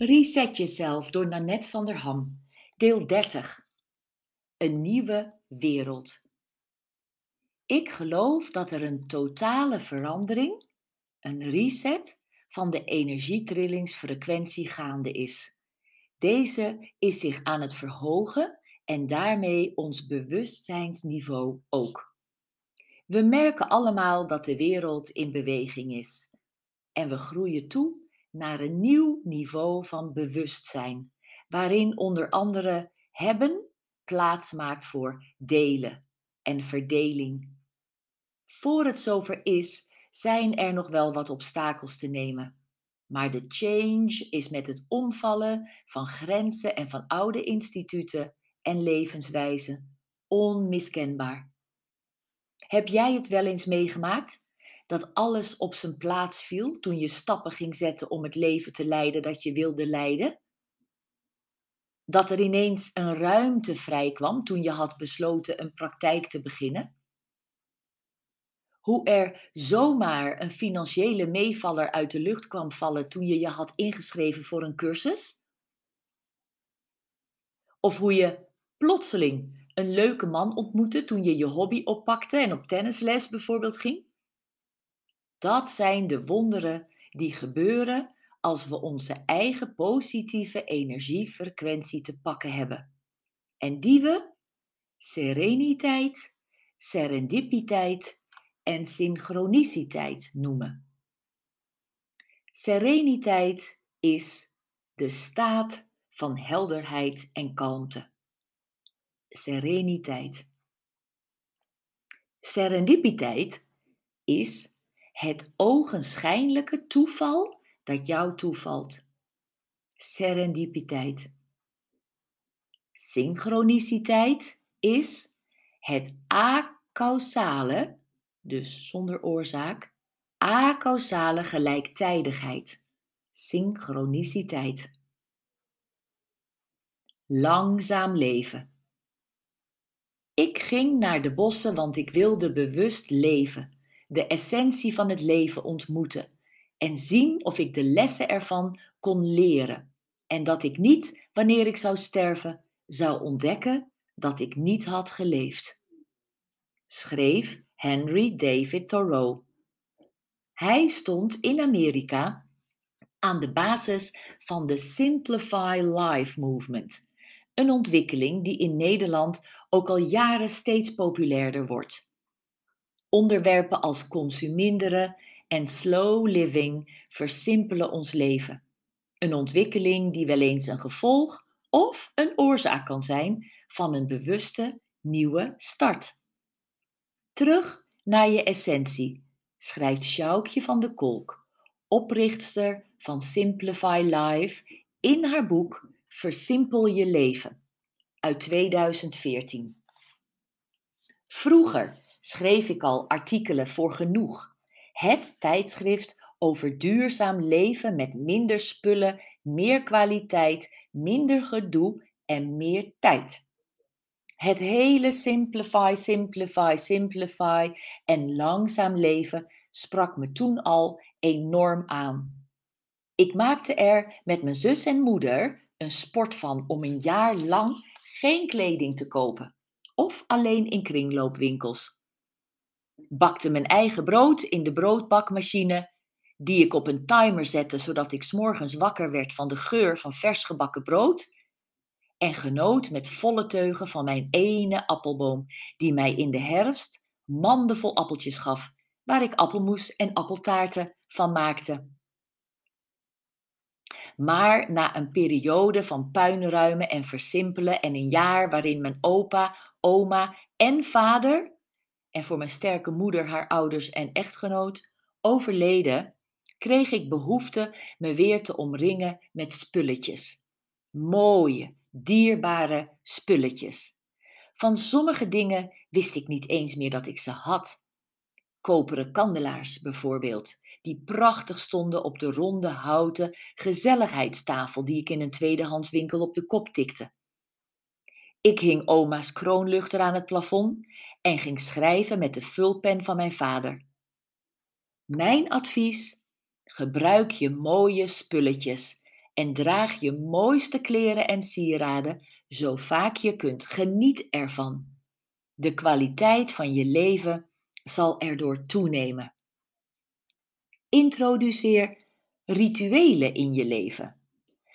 Reset jezelf door Nanette van der Ham. Deel 30. Een nieuwe wereld. Ik geloof dat er een totale verandering, een reset van de energietrillingsfrequentie gaande is. Deze is zich aan het verhogen en daarmee ons bewustzijnsniveau ook. We merken allemaal dat de wereld in beweging is en we groeien toe naar een nieuw niveau van bewustzijn, waarin onder andere hebben plaats maakt voor delen en verdeling. Voor het zover is, zijn er nog wel wat obstakels te nemen. Maar de change is met het omvallen van grenzen en van oude instituten en levenswijzen onmiskenbaar. Heb jij het wel eens meegemaakt dat alles op zijn plaats viel toen je stappen ging zetten om het leven te leiden dat je wilde leiden? Dat er ineens een ruimte vrij kwam toen je had besloten een praktijk te beginnen? Hoe er zomaar een financiële meevaller uit de lucht kwam vallen toen je je had ingeschreven voor een cursus? Of hoe je plotseling een leuke man ontmoette toen je je hobby oppakte en op tennisles bijvoorbeeld ging? Dat zijn de wonderen die gebeuren als we onze eigen positieve energiefrequentie te pakken hebben. En die we sereniteit, serendipiteit en synchroniciteit noemen. Sereniteit is de staat van helderheid en kalmte. Sereniteit. Serendipiteit is het ogenschijnlijke toeval dat jou toevalt. Serendipiteit. Synchroniciteit is het acausale, dus zonder oorzaak, acausale gelijktijdigheid. Synchroniciteit. Langzaam leven. Ik ging naar de bossen, want ik wilde bewust leven de essentie van het leven ontmoeten en zien of ik de lessen ervan kon leren en dat ik niet, wanneer ik zou sterven, zou ontdekken dat ik niet had geleefd. Schreef Henry David Thoreau. Hij stond in Amerika aan de basis van de Simplify Life Movement, een ontwikkeling die in Nederland ook al jaren steeds populairder wordt. Onderwerpen als consuminderen en slow living versimpelen ons leven. Een ontwikkeling die wel eens een gevolg of een oorzaak kan zijn van een bewuste nieuwe start. Terug naar je essentie, schrijft Sjoukje van de Kolk, oprichter van Simplify Life, in haar boek Versimpel je leven uit 2014. Vroeger schreef ik al artikelen voor genoeg. Het tijdschrift over duurzaam leven met minder spullen, meer kwaliteit, minder gedoe en meer tijd. Het hele simplify, simplify, simplify en langzaam leven sprak me toen al enorm aan. Ik maakte er met mijn zus en moeder een sport van om een jaar lang geen kleding te kopen of alleen in kringloopwinkels bakte mijn eigen brood in de broodbakmachine, die ik op een timer zette zodat ik s'morgens wakker werd van de geur van vers gebakken brood, en genoot met volle teugen van mijn ene appelboom, die mij in de herfst mandenvol appeltjes gaf, waar ik appelmoes en appeltaarten van maakte. Maar na een periode van puinruimen en versimpelen en een jaar waarin mijn opa, oma en vader en voor mijn sterke moeder, haar ouders en echtgenoot overleden, kreeg ik behoefte me weer te omringen met spulletjes. Mooie, dierbare spulletjes. Van sommige dingen wist ik niet eens meer dat ik ze had. Koperen kandelaars bijvoorbeeld, die prachtig stonden op de ronde houten gezelligheidstafel die ik in een tweedehandswinkel op de kop tikte. Ik hing oma's kroonluchter aan het plafond en ging schrijven met de vulpen van mijn vader. Mijn advies: gebruik je mooie spulletjes en draag je mooiste kleren en sieraden zo vaak je kunt. Geniet ervan. De kwaliteit van je leven zal erdoor toenemen. Introduceer rituelen in je leven.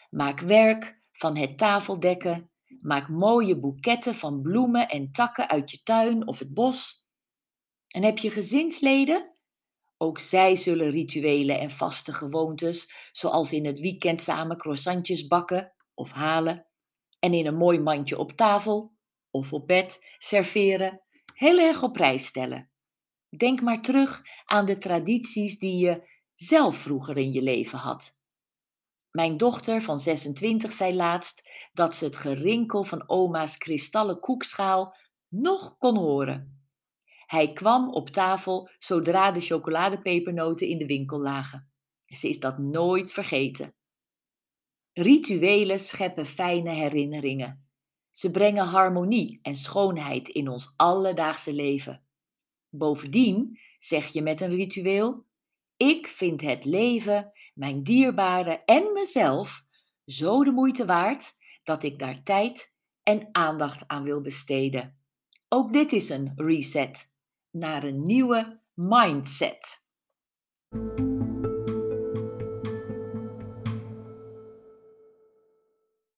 Maak werk van het tafeldekken. Maak mooie boeketten van bloemen en takken uit je tuin of het bos. En heb je gezinsleden? Ook zij zullen rituelen en vaste gewoontes, zoals in het weekend samen croissantjes bakken of halen en in een mooi mandje op tafel of op bed serveren, heel erg op prijs stellen. Denk maar terug aan de tradities die je zelf vroeger in je leven had. Mijn dochter van 26 zei laatst dat ze het gerinkel van oma's kristallen koekschaal nog kon horen. Hij kwam op tafel zodra de chocoladepepernoten in de winkel lagen. Ze is dat nooit vergeten. Rituelen scheppen fijne herinneringen. Ze brengen harmonie en schoonheid in ons alledaagse leven. Bovendien zeg je met een ritueel: Ik vind het leven, mijn dierbaren en mezelf zo de moeite waard dat ik daar tijd en aandacht aan wil besteden. Ook dit is een reset naar een nieuwe mindset.